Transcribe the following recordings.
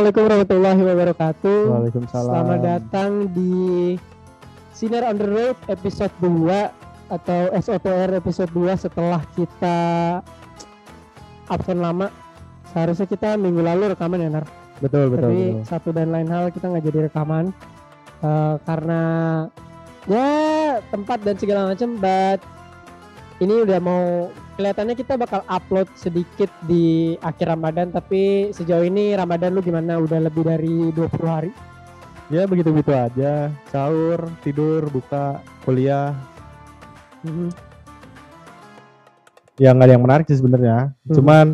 Assalamualaikum warahmatullahi wabarakatuh. Waalaikumsalam. Selamat datang di Sinar on the Road episode 2 atau SOTR episode 2 setelah kita absen lama. Seharusnya kita minggu lalu rekaman ya Nar. Betul betul. Tapi betul. satu dan lain hal kita nggak jadi rekaman Eh, karena ya tempat dan segala macam. But ini udah mau kelihatannya kita bakal upload sedikit di akhir Ramadan. Tapi sejauh ini Ramadan lu gimana? Udah lebih dari 20 hari? Ya begitu begitu aja. Sahur, tidur, buka, kuliah. Mhm. Ya nggak ada yang menarik sih sebenarnya. Hmm. Cuman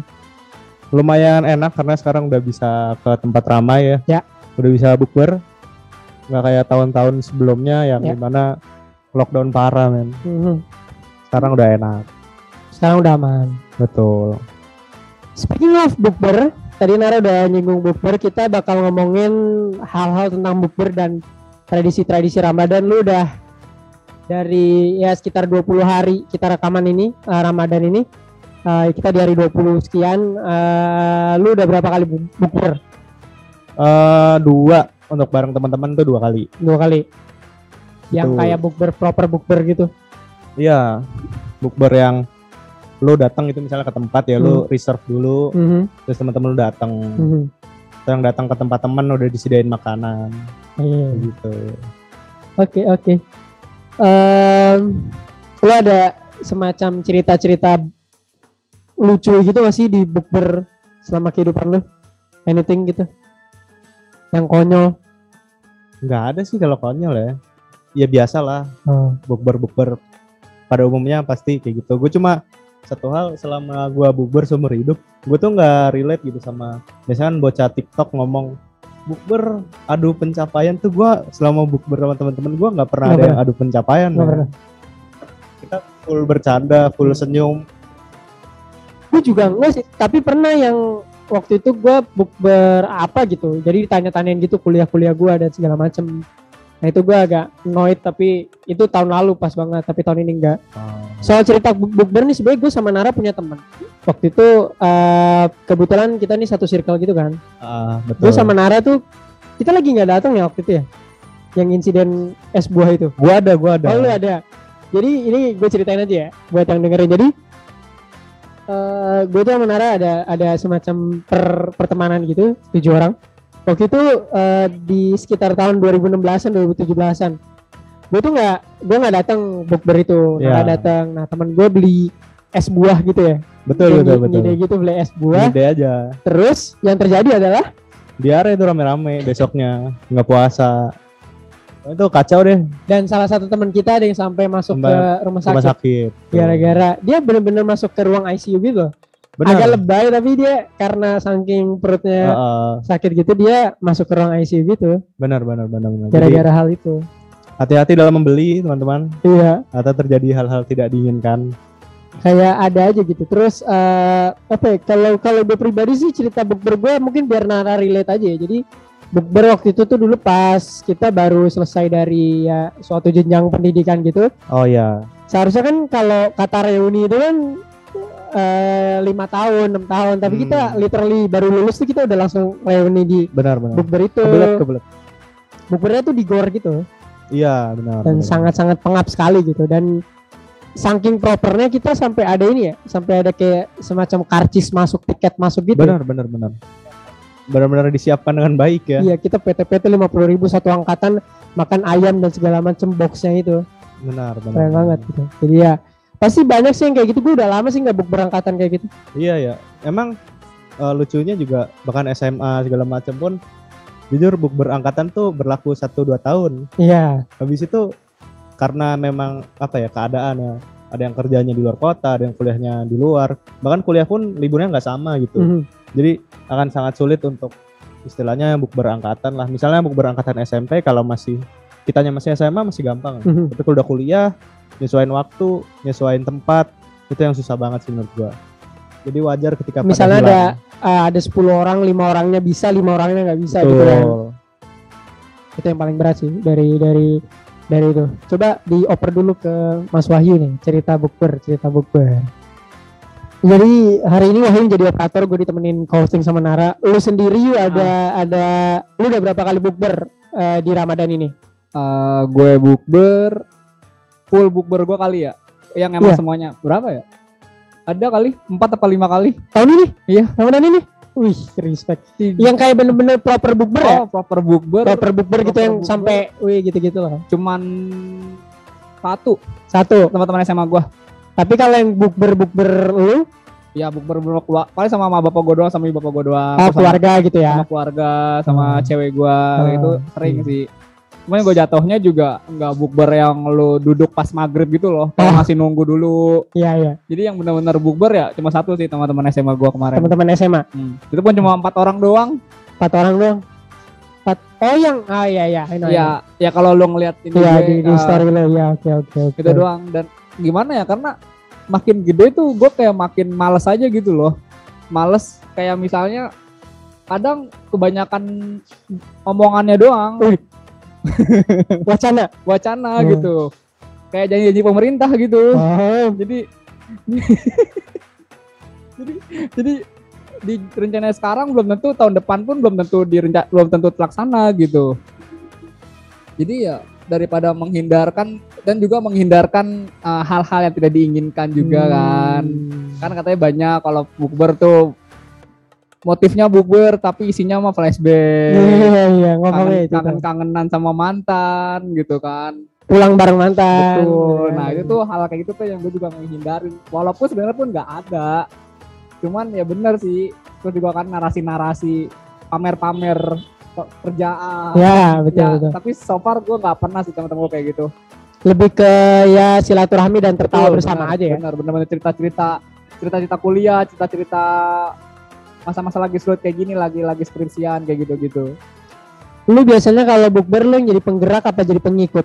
lumayan enak karena sekarang udah bisa ke tempat ramai ya. Ya. Udah bisa bukber. Nggak kayak tahun-tahun sebelumnya yang Ya. di mana lockdown parah men. Mhm. Sekarang udah enak. Sekarang udah aman. Betul. Speaking of bukber, tadi Nara udah nyinggung bukber, kita bakal ngomongin hal-hal tentang bukber dan tradisi-tradisi Ramadan. Lu udah dari ya sekitar 20 hari kita rekaman ini eh, Ramadan ini. Eh, kita di hari 20 sekian. eh, lu udah berapa kali bu- bukber? Eh dua untuk bareng teman-teman tuh dua kali. Dua kali. Yang Betul. kayak bukber proper bukber gitu. Iya. Bukber yang lu datang itu misalnya ke tempat ya lu reserve dulu Mhm, terus teman-teman lu datang mhm. yang datang ke tempat teman udah disediain makanan Iya. gitu Oke oke. Em, lu ada semacam cerita-cerita lucu gitu gak sih di bukber selama kehidupan lu? Anything gitu? Yang konyol? nggak ada sih kalau konyol ya ya biasa lah bukber bukber pada umumnya pasti kayak gitu gue cuma satu hal selama gua bukber seumur hidup gue tuh nggak relate gitu sama biasanya kan bocah tiktok ngomong bukber adu pencapaian tuh gua selama bukber sama teman-teman gua nggak pernah Nggak ada yang adu pencapaian ya. pernah. kita full bercanda full senyum Gue juga enggak sih, tapi pernah yang waktu itu gue bukber apa gitu. Jadi ditanya-tanyain gitu kuliah-kuliah gue dan segala macem. Nah itu gue agak annoyed tapi itu tahun lalu pas banget tapi tahun ini enggak. Soal cerita buk- bukber nih sebenarnya gue sama Nara punya teman. Waktu itu eh, kebetulan kita nih satu circle gitu kan. Ah, Gue betul sama Nara tuh kita lagi nggak datang ya waktu itu ya. Yang insiden es buah itu. gua ada gua ada Oh lu ada. Jadi ini gue ceritain aja ya buat yang dengerin. Jadi eh gue tuh sama Nara ada ada semacam per, pertemanan gitu tujuh orang. Waktu itu eh, di sekitar tahun 2016-an 2017-an. Gue tuh nggak gue nggak datang bukber itu. Nara Ya. datang. Nah teman gue beli es buah gitu ya. betul Dia betul betul ngide gitu beli es buah. ide aja Terus yang terjadi adalah diare itu rame-rame besoknya nggak puasa itu kacau deh dan salah satu teman kita ada yang sampai masuk Sampai ke rumah sakit. rumah sakit gara-gara dia bener-bener masuk ke ruang ICU gitu benar. Agak lebay tapi dia karena saking perutnya Heeh, sakit gitu dia masuk ke ruang ICU gitu. Benar benar benar benar. Gara-gara hal itu. hati-hati dalam membeli teman-teman. Iya. Atau terjadi hal-hal tidak diinginkan. Kayak ada aja gitu. Terus eh apa ya kalau kalau gue pribadi sih cerita bukber gue mungkin biar Nara relate aja ya. Jadi bukber waktu itu tuh dulu pas kita baru selesai dari ya suatu jenjang pendidikan gitu. Oh ya seharusnya kan kalau kata reuni itu kan eh, lima tahun enam tahun. Tapi Hmm. kita literally baru lulus tuh kita udah langsung reuni di benar benar. bukber itu. Kebelet kebelet. Bukbernya tuh di gor gitu. Iya benar dan benar. sangat-sangat pengap sekali gitu. Dan saking propernya kita sampai ada ini ya sampai ada kayak semacam karcis masuk tiket masuk gitu. Benar benar benar. Benar-benar disiapkan dengan baik ya. Iya kita PT-PT lima puluh ribu satu angkatan makan ayam dan segala macam boxnya itu. Benar benar keren banget gitu. Jadi ya pasti banyak sih yang kayak gitu gue udah lama sih nggak bukber angkatan kayak gitu Iya ya, emang eh, lucunya juga bahkan SMA segala macam pun jujur bukber angkatan tuh berlaku 1 2 tahun. iya Habis itu karena memang apa ya keadaan ya, ada yang kerjanya di luar kota, ada yang kuliahnya di luar. Bahkan kuliah pun liburnya nggak sama gitu. Mhm. Jadi akan sangat sulit untuk istilahnya bukber angkatan lah. Misalnya bukber angkatan SMP kalau masih kitanya masih SMA masih gampang. Mhm. Tapi kalau udah kuliah, nyesuaiin waktu, nyesuaiin tempat, itu yang susah banget sih menurut gua. Jadi wajar ketika Misalnya ada ah, ada 10 orang lima orangnya bisa lima orangnya nggak bisa gitu Betul. kan itu yang paling berat sih dari dari dari itu coba dioper dulu ke Mas Wahyu nih cerita bukber cerita bukber Jadi hari ini Wahyu jadi operator, gue ditemenin hosting sama Nara. Lu sendiri ada ada lu udah berapa kali bukber eh, di Ramadan ini? Eh, gue bukber full bukber gue kali ya yang emang Iya. semuanya berapa ya ada kali empat atau lima kali Tahun ini? Iya. Ramadan ini? Wih, respect. Tiga- Yang kayak bener-bener proper bukber ya? oh proper bukber Proper bukber gitu yang bukber. sampai wih gitu-gitu lah. cuman satu Satu. teman-teman SMA gue Tapi kalau yang bukber-bukber lu, ya bukber bukber keluar paling sama sama bapak gue doang sama ibu bapak gue doang ah, Terus sama- keluarga gitu ya. sama keluarga sama Hmm. cewek gue Hmm. itu sering Hmm. sih Cuman gue jatuhnya juga nggak bukber yang lu duduk pas maghrib gitu loh, kayak Oh. masih nunggu dulu. Iya, iya. Jadi yang benar-benar bukber ya cuma satu sih teman-teman SMA gue kemarin. Teman-teman SMA. Hmm. Itu pun cuma empat orang doang. Empat orang doang. Empat. Oh yang ah iya iya. I know, I know. Ya, ya kalau lu ngeliat ini Iya gue, di, di uh, story lo ya oke oke itu doang dan gimana ya karena makin gede tuh gue kayak makin males aja gitu loh. Males kayak misalnya kadang kebanyakan omongannya doang, Wih. Wacana. wacana Hmm. gitu. Kayak janji-janji pemerintah gitu. Oh, jadi jadi jadi di rencana sekarang belum tentu tahun depan pun belum tentu direnca belum tentu terlaksana gitu jadi ya daripada menghindarkan dan juga menghindarkan uh, hal-hal yang tidak diinginkan juga kan Hmm. kan katanya banyak kalau bukber tuh motifnya bukber tapi isinya mah flashback Iya iya ngomongnya itu. kangen tuh. kangenan sama mantan gitu kan Pulang bareng mantan. Betul. Iya, Nah iya. itu tuh hal kayak gitu tuh yang gue juga menghindarin. Walaupun sebenarnya pun nggak ada. Cuman ya bener sih. Terus juga kan narasi-narasi pamer-pamer kerjaan. Ya betul Ya, betul. Tapi so far gue nggak pernah sih teman-teman gue kayak gitu. Lebih ke ya silaturahmi dan tertawa Betul, bersama benar, aja ya. Benar, benar-benar cerita-cerita, cerita-cerita kuliah, cerita-cerita masa-masa lagi sulit kayak gini, lagi lagi skripsian kayak gitu-gitu. Lu biasanya kalau bukber lu jadi penggerak apa jadi pengikut?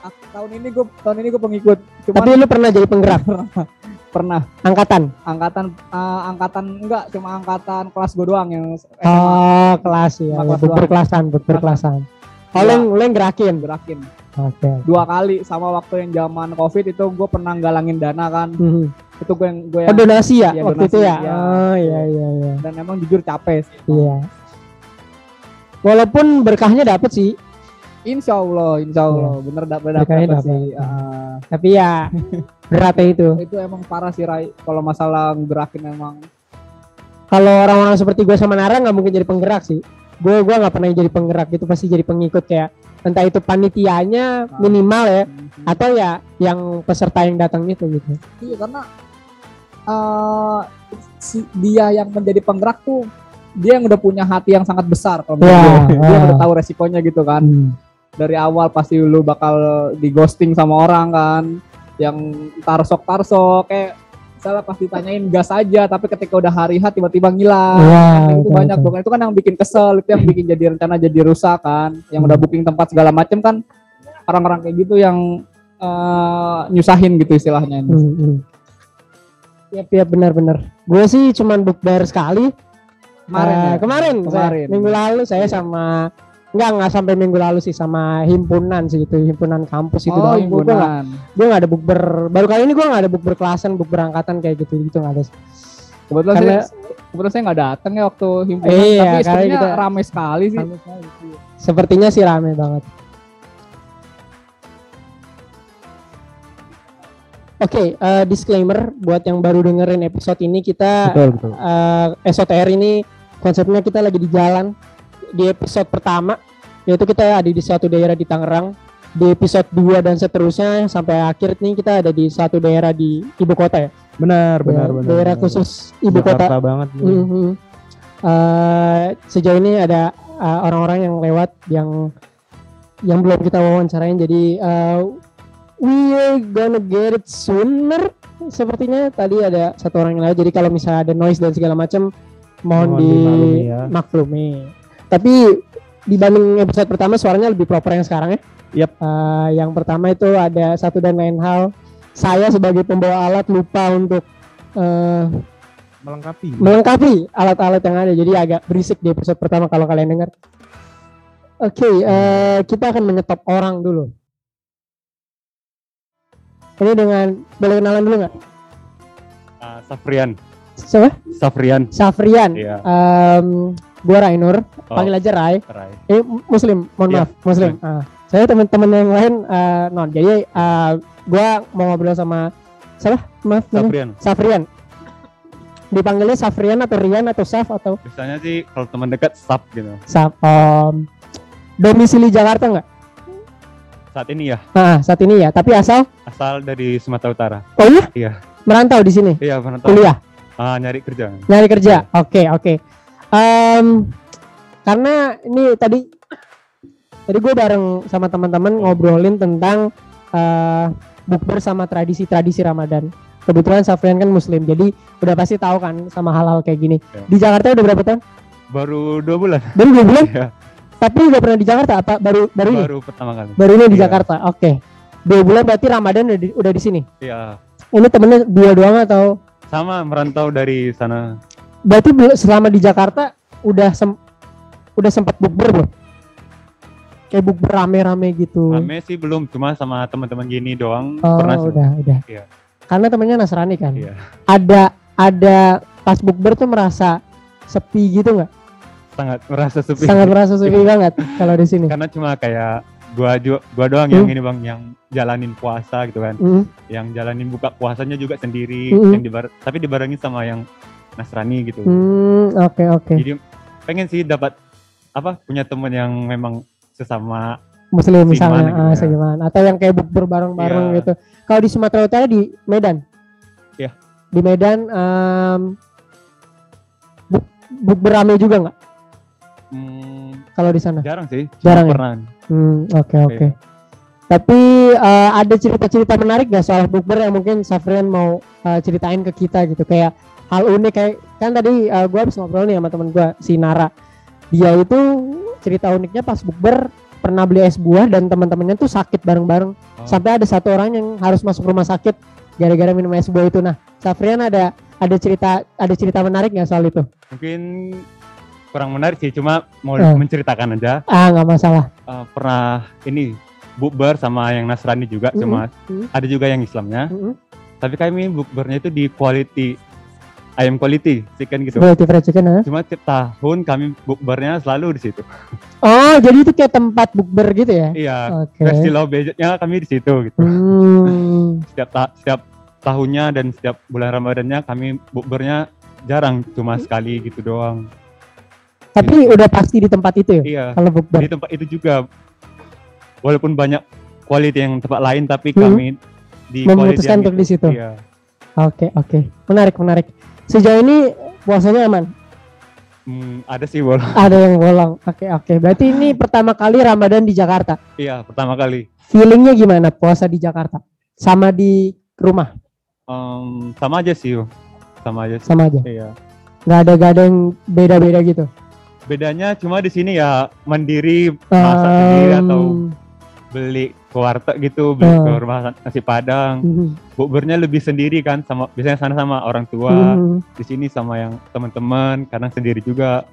Ah, tahun ini gue tahun ini gue pengikut. Cuman Tapi lu pernah jadi penggerak pernah angkatan? angkatan eh, angkatan enggak cuma angkatan kelas gue doang yang SMA Oh kelas ya. Ya. Bukber kelasan, bukber Kelas. kelasan. Oh Iya. lu yang gerakin. gerakin Oke. dua kali sama waktu yang zaman covid itu gue pernah galangin dana kan Mhm. Itu gue yang gue Oh yang donasi ya Iya, waktu itu donasi, ya? iya. Oh iya iya iya. dan emang jujur capek sih Iya. Walaupun berkahnya dapet sih, insya Allah insya Allah bener dapet dapet, dapet dapet. sih Ah, tapi ya beratnya itu. itu emang parah sih Rai kalau masalah gerakin emang Kalau orang-orang seperti gue sama Nara nggak mungkin jadi penggerak sih. Gue gua nggak pernah jadi penggerak itu pasti jadi pengikut kayak entah itu panitianya Ah. minimal ya Mhm. atau ya yang peserta yang datang itu gitu. iya karena eh si dia yang menjadi penggerak tuh dia yang udah punya hati yang sangat besar kalau menurut Iya, gue. dia ah. udah tahu resikonya gitu kan dari awal pasti lu bakal di ghosting sama orang kan yang tarsok tarsok kayak misalnya pas ditanyain gas aja tapi ketika udah hari H tiba-tiba ngilang Iya, Nah, itu betul, banyak tuh itu kan yang bikin kesel itu yang bikin jadi rencana jadi rusak kan yang udah Hmm. booking tempat segala macem kan orang-orang kayak gitu yang eh, nyusahin gitu istilahnya Hmm, hmm. Iya, iya benar-benar. Gue sih cuman bukber sekali. kemarin Eh, ya? kemarin, saya- kemarin minggu lalu saya sama nggak nggak sampai minggu lalu sih sama himpunan sih itu himpunan kampus itu oh doang. Gue nggak himpunan gue nggak ada bukber baru kali ini gue nggak ada bukber kelasan bukber angkatan kayak gitu gitu nggak ada kebetulan Karena- saya kebetulan saya nggak datang ya waktu himpunan Iya, tapi sebenarnya kita- ramai sekali sih sepertinya sih rame banget Oke, eh, disclaimer buat yang baru dengerin episode ini kita betul betul eh SOTR ini konsepnya kita lagi di jalan di episode pertama yaitu kita ada di suatu daerah di Tangerang di episode 2 dan seterusnya sampai akhir nih kita ada di satu daerah di ibu kota ya benar benar Ya, benar daerah benar. khusus ibu kota Jakarta banget nih. Mhm. Eh, sejauh ini ada orang-orang yang lewat yang yang belum kita wawancarain jadi eh, we are gonna get it sooner. Sepertinya tadi ada satu orang yang lewat jadi kalau misalnya ada noise dan segala macam mohon, Mohon dimaklumi ya. dimaklumi. Tapi dibanding episode pertama suaranya lebih proper yang sekarang ya. Yap. Eh, yang pertama itu ada satu dan lain hal. Saya sebagai pembawa alat lupa untuk eh, melengkapi. melengkapi alat-alat yang ada. Jadi agak berisik di episode pertama kalau kalian dengar. Oke eh, kita akan menyetop orang dulu ini dengan boleh kenalan dulu nggak Ah, Safrian. Siapa? Safrian. Safrian. Iya. Em, gua Rainur, Oh, panggil aja Rai. Rai. Eh muslim, mohon Iya, maaf, muslim. Ah, saya teman-teman yang lain eh, non. Jadi eh, gua mau ngobrol sama siapa? Maaf? Safrian. Safrian. Dipanggilnya Safrian atau Rian atau Saf atau Biasanya sih kalau teman dekat Saf gitu. Saf. Om, domisili Jakarta nggak? Saat ini ya Nah, saat ini ya. Tapi asal, asal dari Sumatera Utara. oh iya? Iya. Merantau di sini, Iya, pernah tahu. kuliah, Ah, nyari kerja. nyari kerja. Oke, oke. Em, karena ini tadi, tadi gue bareng sama teman-teman ngobrolin tentang eh bukber sama tradisi-tradisi Ramadan. Kebetulan Safrian kan Muslim, jadi udah pasti tahu kan sama hal-hal kayak gini. Ya. Di Jakarta udah berapa tahun? Baru dua bulan. Baru dua bulan. Iya. Tapi udah pernah di Jakarta apa? Baru baru ini? Baru pertama kali. Baru ini di Iya. Jakarta. Oke. Dua bulan berarti Ramadan udah di, udah di sini. Iya. Ini temennya dia doang atau? Sama merantau dari sana. Berarti selama di Jakarta udah sem udah sempat bukber belum? Kayak bukber rame-rame gitu. Rame sih belum, cuma sama teman-teman gini doang Oh, pernah sih. udah, udah. Iya. Karena temennya Nasrani kan. Iya. Ada ada pas bukber tuh merasa sepi gitu nggak? Sangat merasa sepi. Sangat merasa sepi banget kalau di sini. Karena cuma kayak gua gua doang yang Hmm. ini Bang yang jalanin puasa gitu kan. Mm. Yang jalanin buka puasanya juga sendiri, Hmm. yang dibar tapi dibarengin sama yang Nasrani gitu. Hmm, oke oke. Jadi pengen sih dapat apa punya teman yang memang sesama Muslim misalnya, gitu ah, ya. seiman. atau yang kayak bukber bareng-bareng Iya. gitu. Kalau di Sumatera Utara di Medan. Iya. Di Medan em buk, bukber rame juga nggak hmm, kalau di sana? jarang sih. Jarang ya? pernah. Hmm, oke oke. Tapi eh, ada cerita-cerita menarik gak soal bukber yang mungkin Safrian mau eh, ceritain ke kita gitu kayak hal unik kayak kan tadi eh, gua habis ngobrol nih sama temen gua si Nara. Dia itu cerita uniknya pas bukber pernah beli es buah dan teman-temannya tuh sakit bareng-bareng Oh. sampai ada satu orang yang harus masuk rumah sakit gara-gara minum es buah itu. Nah, Safrian ada ada cerita ada cerita menarik nggak soal itu? Mungkin kurang menarik sih, cuma mau Eh. menceritakan aja. Ah, nggak masalah. Eh, pernah ini bukber sama yang Nasrani juga, Mm-mm. cuma Mm. ada juga yang Islamnya. Mm-mm. Tapi kami bukbernya itu di quality ayam quality chicken gitu. Quality fried chicken, ah. Cuma tiap tahun kami bukbernya selalu di situ. Oh, jadi itu kayak tempat bukber gitu ya? Iya, Oke. versi low budgetnya kami di situ gitu. Hmm. Setiap ta- setiap tahunnya dan setiap bulan Ramadannya kami bukbernya jarang, cuma sekali gitu doang. Tapi udah pasti di tempat itu ya? Iya, Kalau bukber. di tempat itu juga walaupun banyak quality yang tempat lain tapi Hmm. kami di Memutuskan untuk di situ. Iya. Oke, oke. Menarik, menarik. Sejauh ini puasanya aman? Hmm, ada sih bolong. Ada yang bolong. Oke, oke. Berarti ini pertama kali Ramadan di Jakarta. Iya, pertama kali. Feelingnya gimana puasa di Jakarta? Sama di rumah? Em, sama aja sih, sama aja. Sih. Sama aja? Iya. Nggak ada, nggak ada yang beda-beda gitu? Bedanya cuma di sini ya mandiri masak sendiri atau beli ke warteg gitu, beli Ah. ke rumah nasi padang. mhm, Bukbernya lebih sendiri kan sama biasanya sana sama orang tua, mhm. di sini sama yang teman-teman, kadang sendiri juga.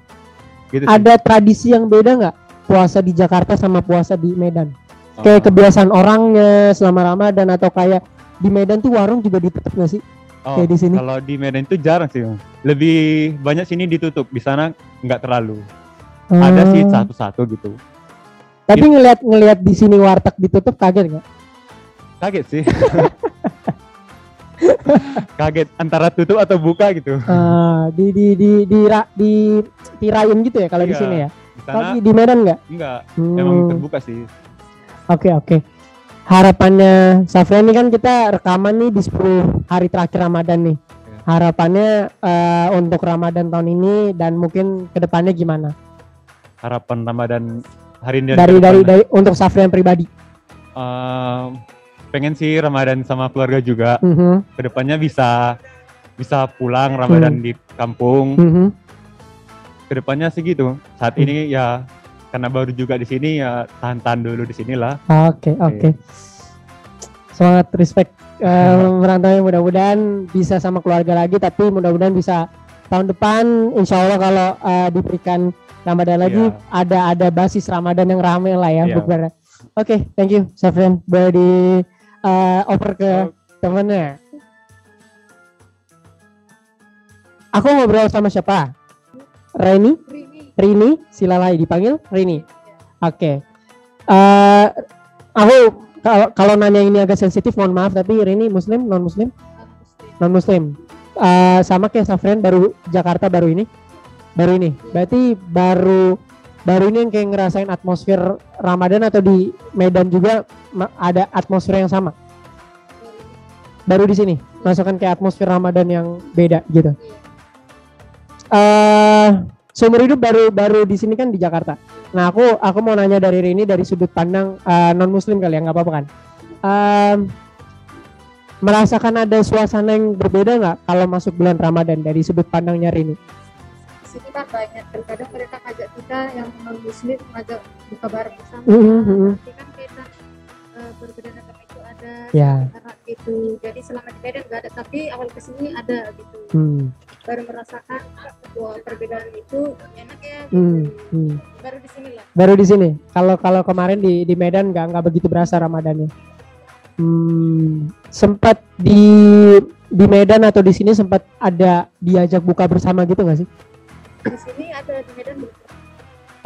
Gitu sih. Ada tradisi yang beda nggak? Puasa di Jakarta sama puasa di Medan? Kayak Oh. kebiasaan orangnya selama Ramadan atau kayak di Medan tuh warung juga ditutup nggak sih? Oh, kayak di sini? Kalau di Medan itu jarang sih. Lebih banyak sini ditutup, di sana nggak terlalu. Ada sih Ah. satu-satu gitu. Tapi ngelihat ngelihat di sini warteg ditutup kaget nggak? Kaget sih. Kaget antara tutup atau buka gitu. Ah, di di di di ra- di tirain gitu ya kalau di Iya. sini ya. Di sana Tapi di Medan nggak? enggak, Hmm, emang Oke terbuka sih. oke. Harapannya Safrian ini kan kita rekaman nih di 10 hari terakhir Ramadan nih. Iya. Harapannya eh, untuk Ramadan tahun ini dan mungkin ke depannya gimana? Harapan Ramadan hari ini Dari dari dari untuk Safrian pribadi. Ehm, pengen sih Ramadan sama keluarga juga. Mhm, Ke depannya bisa bisa pulang Ramadan Hmm. di kampung. mhm. Ke depannya sih gitu. Saat Hmm. ini ya karena baru juga di sini ya tahan-tahan dulu di sinilah. Oke oke. Semangat respect eh, merantau mudah-mudahan bisa sama keluarga lagi tapi mudah-mudahan bisa tahun depan insya Allah kalau eh, diberikan Ramadan lagi Iya. ada ada basis Ramadan yang ramai lah ya Iya. bukbernya. Oke, thank you Safrian boleh di eh, over ke Oh. temennya. Aku ngobrol sama siapa? Reni, Rini Silalai dipanggil Rini. Oke. Eh, aku kalau kalau nanya ini agak sensitif, mohon maaf. Tapi Rini Muslim, non Muslim, non muslim Muslim. Eh, sama kayak Safrian baru Jakarta baru ini, baru ini. Berarti baru baru ini yang kayak ngerasain atmosfer Ramadan atau di Medan juga ada atmosfer yang sama. Baru di sini, masukkan kayak atmosfer Ramadan yang beda gitu. Iya. Eh seumur hidup baru baru di sini kan di Jakarta. Nah aku aku mau nanya dari Rini dari sudut pandang non Muslim kali ya nggak apa-apa kan? Em, merasakan ada suasana yang berbeda nggak kalau masuk bulan Ramadan dari sudut pandangnya Rini? di sini kan banyak terkadang mereka ngajak kita yang non muslim ngajak buka bareng bersama Mhm, mhm. tapi kan kita eh, berbeda agama itu ada Ya. karena gitu jadi selama di Medan nggak ada tapi awal ke sini ada gitu Hmm, baru merasakan bahwa perbedaan itu enak ya gitu. hmm, hmm. baru di sini lah Baru di sini. Kalau kalau kemarin di di Medan nggak nggak begitu berasa Ramadannya. Hmm, sempat di di Medan atau di sini sempat ada diajak buka bersama gitu nggak sih? di sini ada di Medan belum?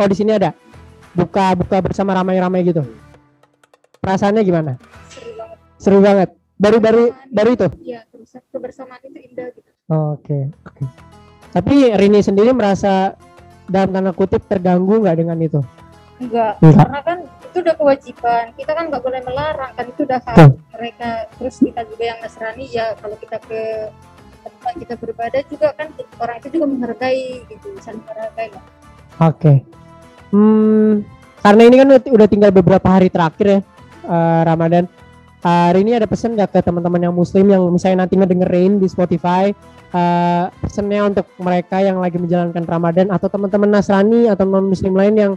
Oh di sini ada buka buka bersama ramai-ramai gitu. Perasaannya gimana? seru banget Seru banget. Baru baru baru itu. ya terus kebersamaan itu indah gitu Oke oke. Tapi Rini sendiri merasa dalam tanda kutip terganggu nggak dengan itu? enggak Enggak. karena kan itu udah kewajiban kita kan nggak boleh melarang kan itu udah hak mereka terus kita juga yang Nasrani ya kalau kita ke tempat kita beribadah juga kan orang itu juga menghargai gitu saling menghargai lah Oke. Hmm, karena ini kan udah, tinggal beberapa hari terakhir ya eh, Ramadan. Hari ini ada pesan nggak ke teman-teman yang Muslim yang misalnya nanti ngedengerin di Spotify? eh, pesannya untuk mereka yang lagi menjalankan Ramadan atau teman-teman Nasrani atau non Muslim lain yang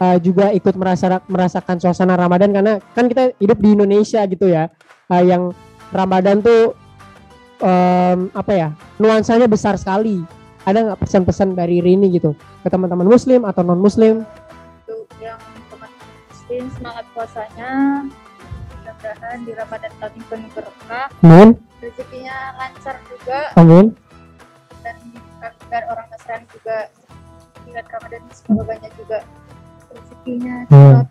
eh, juga ikut merasa merasakan suasana Ramadan karena kan kita hidup di Indonesia gitu ya, eh, yang Ramadan tuh em, apa ya nuansanya besar sekali. Ada nggak pesan-pesan dari Rini gitu? ke teman-teman muslim atau non muslim untuk yang teman muslim semangat puasanya mudah-mudahan di Ramadan kami penuh berkah. Amin. Rezekinya lancar juga. Amin. Dan kami dan orang Nasrani juga ingat Ramadan ini semoga banyak juga rezekinya. Hmm.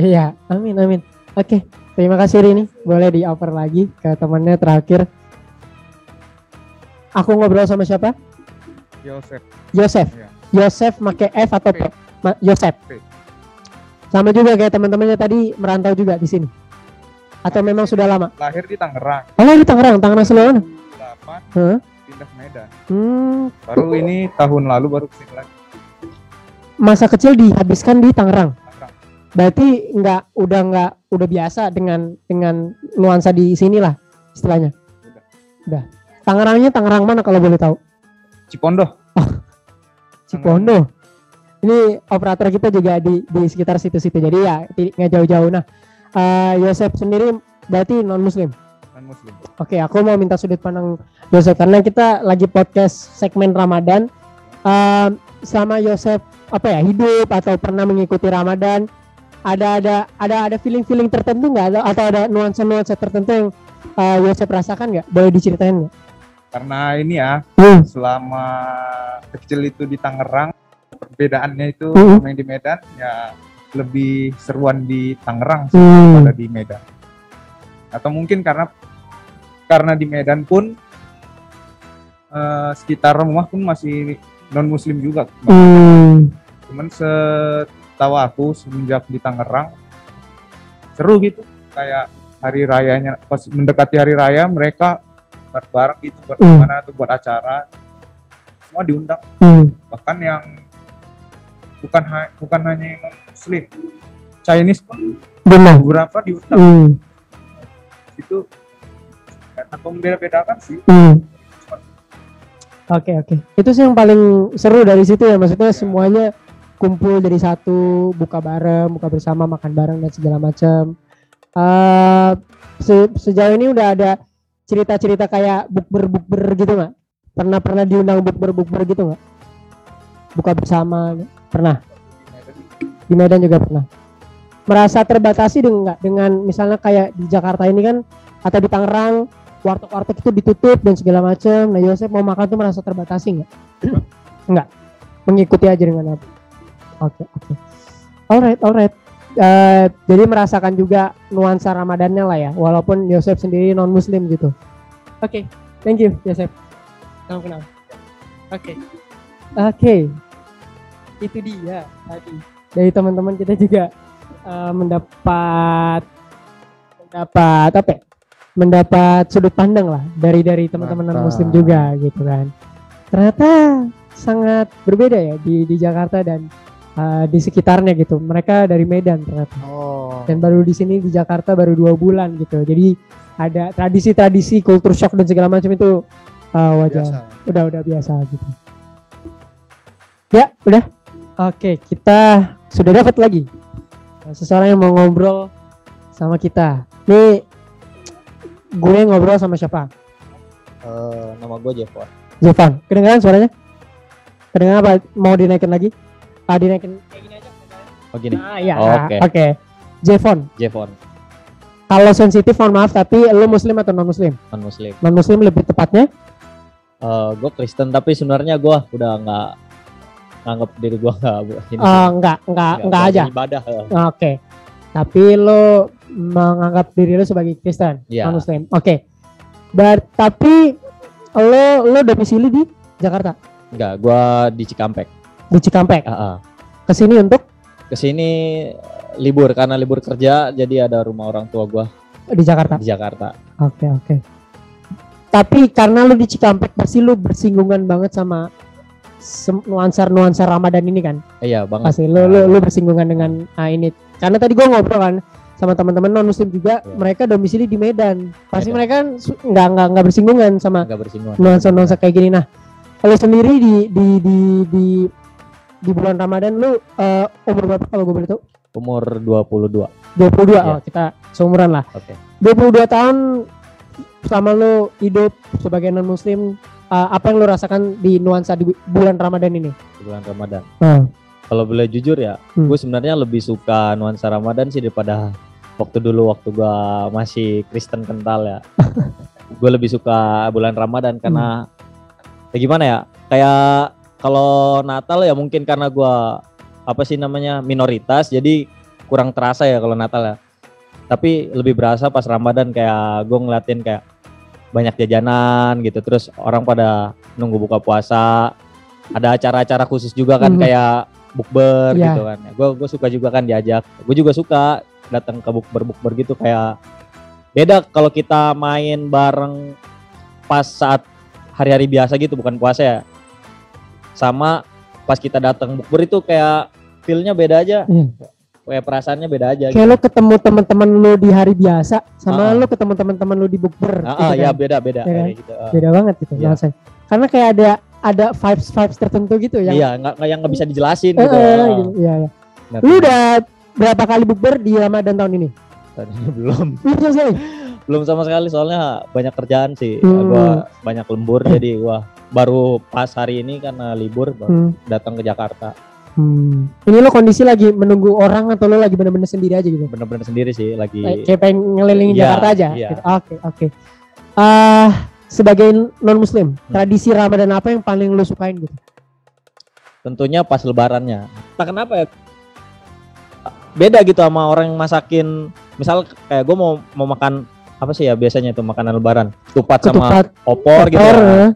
iya amin amin. Oke terima kasih Rini. Boleh dioper lagi ke temannya terakhir. Aku ngobrol sama siapa? Yosef. Yosef. Iya. Yosef make F atau P. Yosef. P. sama juga kayak teman-temannya tadi merantau juga di sini. Atau memang sudah lama? Lahir di Tangerang, oh di Tangerang Tangerang Selatan 8 Hah? pindah ke Medan. hmm, Baru ini tahun lalu baru ke sini lagi. Masa kecil dihabiskan di Tangerang? Tangerang. berarti nggak udah nggak udah biasa dengan dengan nuansa di sini lah istilahnya? Udah. udah. Tangerangnya Tangerang mana kalau boleh tahu? Cipondoh. Cipondo ini operator kita juga di di sekitar situ-situ jadi ya nggak jauh-jauh nah eh, Yosef sendiri berarti non muslim non muslim. Oke, aku mau minta sudut pandang Yosef karena kita lagi podcast segmen Ramadan. Ehm, selama Yosef apa ya hidup atau pernah mengikuti Ramadan, ada ada ada ada feeling feeling tertentu nggak Atau- atau ada nuansa nuansa tertentu yang eh, Yosef rasakan nggak? Boleh diceritain nggak? Karena ini ya Hmm. selama kecil itu di Tangerang perbedaannya itu sama yang di Medan ya lebih seruan di Tangerang sih Hmm. daripada di Medan. Atau mungkin karena karena di Medan pun eh, sekitar rumah pun masih non muslim juga. Hmm. Cuman setahu aku semenjak di Tangerang seru gitu kayak hari rayanya pas mendekati hari raya mereka bareng gitu buat Hmm. mana tuh buat acara semua diundang Hmm. bahkan yang bukan ha- bukan hanya yang muslim Chinese pun Benar. beberapa diundang Hmm. itu atau membeda-bedakan sih Hmm. Oke oke. Itu sih yang paling seru dari situ ya. Maksudnya semuanya kumpul jadi satu, buka bareng, buka bersama, makan bareng dan segala macam. Eh se- sejauh ini udah ada cerita-cerita kayak bukber bukber gitu nggak? Pernah pernah diundang bukber bukber gitu nggak? Buka bersama, pernah. Di Medan juga pernah. Merasa terbatasi dengan nggak dengan misalnya kayak di Jakarta ini kan atau di Tangerang warteg-warteg itu ditutup dan segala macam. Nah Yosef mau makan tuh merasa terbatasi nggak? Nggak. Mengikuti aja dengan apa? Oke oke. Alright alright. Eh, jadi merasakan juga nuansa Ramadannya lah ya, walaupun Yosef sendiri non Muslim gitu. Oke, thank you Yosef. Salam kenal. Oke, oke, itu dia tadi dari teman-teman kita juga eh, mendapat mendapat apa? ya? Mendapat sudut pandang lah dari dari teman-teman non Muslim juga gitu kan. Ternyata sangat berbeda ya di di Jakarta dan eh, di sekitarnya gitu. Mereka dari Medan ternyata Oh. dan baru di sini di Jakarta baru dua bulan gitu jadi ada tradisi-tradisi kultur shock dan segala macam itu uh, wajar Biasa. udah udah biasa gitu ya udah oke kita sudah dapat lagi. Uh, seseorang yang mau ngobrol sama kita. Nih gue ngobrol sama siapa? Eh, nama gue Jevon. Jovan kedengaran suaranya? Kedengaran apa? Mau dinaikin lagi? Ah dinaikin. Kayak gini aja. Oh gini, ah iya. Oh, oke. Oke. Jevon Jevon, kalau sensitif mohon maaf tapi lu muslim atau non muslim non Muslim. non muslim lebih tepatnya? Eh, gue Kristen tapi sebenarnya gue udah nggak nganggap diri gue nggak ini. Enggak enggak enggak nggak aja Ibadah. eh. oke tapi lo menganggap diri lo sebagai Kristen non muslim oke Bar tapi lo lo domisili di Jakarta Enggak, gue di Cikampek. di Cikampek Ah, ah. ke sini untuk Ke sini libur karena libur kerja jadi ada rumah orang tua gue di Jakarta di Jakarta. oke oke tapi karena lo di Cikampek pasti lo bersinggungan banget sama nuansa-nuansa Ramadan ini kan Iya banget. pasti lo lo lo bersinggungan dengan ah, ini karena tadi gua ngobrol kan sama teman-teman non muslim juga Iya. mereka domisili di Medan pasti Medan. mereka nggak nggak nggak bersinggungan sama Nggak bersinggungan. nuansa-nuansa kayak gini nah kalau sendiri di di di di di bulan Ramadan lu eh, umur berapa kalau gue boleh tahu Umur 22. 22 Iya. oh kita seumuran lah Oke. 22 tahun selama lu hidup sebagai non muslim eh, apa yang lu rasakan di nuansa di bulan Ramadan ini di bulan Ramadan. Hmm. Kalau boleh jujur ya, Hmm. gue sebenarnya lebih suka nuansa Ramadan sih daripada waktu dulu waktu gue masih Kristen kental ya. gue lebih suka bulan Ramadan karena ya gimana ya? Kayak kalau Natal ya mungkin karena gue apa sih namanya minoritas jadi kurang terasa ya kalau Natal ya. Tapi lebih berasa pas Ramadan kayak gue ngeliatin kayak banyak jajanan gitu terus orang pada nunggu buka puasa ada acara-acara khusus juga kan Mhm. kayak bukber Iya. gitu kan gue gue suka juga kan diajak gue juga suka datang ke bukber bukber gitu kayak beda kalau kita main bareng pas saat hari-hari biasa gitu bukan puasa ya sama pas kita datang bukber itu kayak feelnya beda aja Iya. Kayak perasaannya beda aja kayak lo ketemu teman-teman lo di hari biasa sama Ah. lo ketemu teman-teman lo di bukber Ah, gitu ah, kan. ya beda beda Iya kan? gitu. ah. beda banget gitu Iya. rasanya. karena kayak ada ada vibes vibes tertentu gitu yang Iya, nggak nggak- yang nggak bisa dijelasin gitu. eh, gitu. Iya, iya. Lu udah berapa kali bukber di Ramadan tahun ini belum Belum sama sekali belum sama sekali soalnya banyak kerjaan sih. Hmm. Gua banyak lembur jadi wah baru pas hari ini karena libur baru hmm. datang ke Jakarta. Hmm. ini lo kondisi lagi menunggu orang atau lo lagi bener-bener sendiri aja gitu Bener-bener sendiri sih lagi kayak kayak pengen ngelilingin Iya, Jakarta aja iya. gitu. oke oke Ah, sebagai non muslim Hmm. tradisi Ramadan apa yang paling lo sukain gitu tentunya pas lebarannya. Tak kenapa ya beda gitu sama orang yang masakin misal kayak gue mau mau makan apa sih ya biasanya itu makanan lebaran tupat sama ketupat opor gitu opor, ya.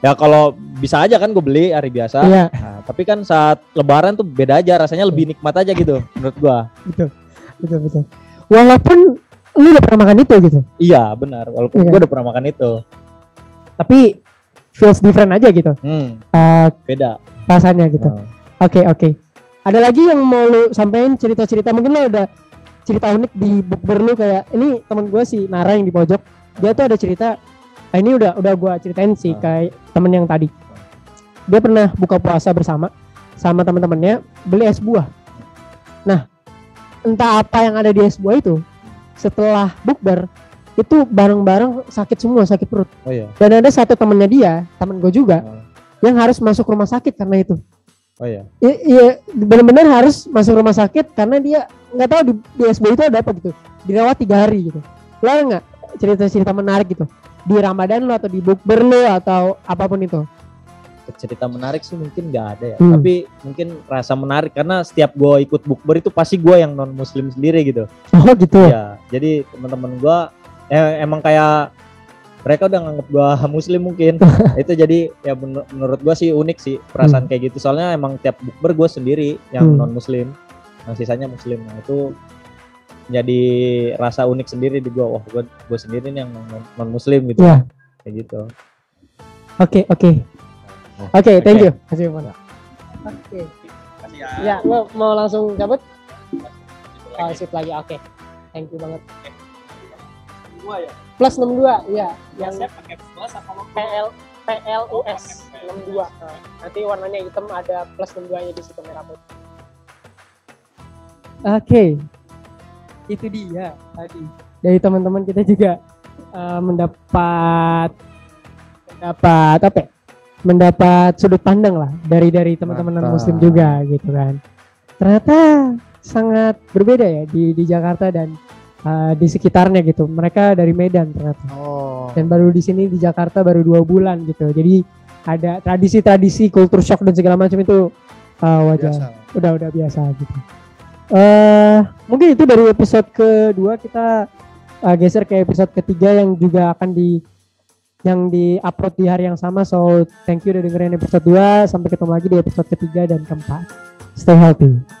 Ya kalau bisa aja kan gue beli hari biasa iya Nah, tapi kan saat lebaran tuh beda aja rasanya lebih nikmat aja gitu menurut gua. betul betul walaupun lu udah pernah makan itu gitu Iya, benar. Walaupun Iya. gua udah pernah makan itu. tapi feels different aja gitu Hmm, Eh, beda. rasanya gitu Oke oke. Ada lagi yang mau lu sampein cerita-cerita mungkin lo ada cerita unik di bukber lu kayak ini teman gue si Nara yang di pojok dia tuh ada cerita ah, ini udah udah gue ceritain sih Ah. kayak temen yang tadi dia pernah buka puasa bersama sama teman-temannya beli es buah. Nah entah apa yang ada di es buah itu setelah bukber itu bareng-bareng sakit semua sakit perut Oh iya. dan ada satu temennya dia temen gue juga Oh, yang harus masuk rumah sakit karena itu Oh iya. Iya, benar-benar harus masuk rumah sakit karena dia nggak tahu di, di SBY itu ada apa gitu. Dirawat tiga hari gitu. Lo nggak cerita-cerita menarik gitu? Di Ramadan lo atau di bukber lo atau apa pun itu? Cerita menarik sih mungkin nggak ada ya. Hmm. tapi mungkin rasa menarik karena setiap gue ikut bukber itu pasti gue yang non muslim sendiri gitu. Oh gitu? Ya jadi teman-teman gue eh, emang kayak mereka udah nganggep gue muslim mungkin. Itu jadi ya menur- menurut gue sih unik sih perasaan kayak gitu. Soalnya emang tiap bukber gue sendiri yang Hmm. non muslim yang sisanya muslim. Nah itu jadi rasa unik sendiri di gue wah gue gue sendiri nih yang non muslim gitu. Ya. Kayak gitu. Oke oke. Oke thank you. Kasih Ivan. oke. Ya. Lo mau langsung cabut? Oh sip lagi. Oke. Thank you banget. Plus 62 ya. Yang PL PLUS 62 Nah, nanti warnanya hitam ada plus 62 nya di situ merah putih. Oke itu dia tadi. Dari teman-teman kita juga eh, mendapat mendapat apa ya? mendapat sudut pandang lah dari dari teman-teman non muslim juga gitu kan. Ternyata sangat berbeda ya di di Jakarta dan eh, di sekitarnya gitu. Mereka dari Medan ternyata. Oh. dan baru di sini di Jakarta baru dua bulan gitu. Jadi ada tradisi-tradisi kultur shock dan segala macam itu uh, wajar Biasa. udah udah biasa gitu eh mungkin itu dari episode kedua kita uh, geser ke episode ketiga yang juga akan di yang di upload di hari yang sama. So thank you udah dengerin episode 2 sampai ketemu lagi di episode ketiga dan keempat. Stay healthy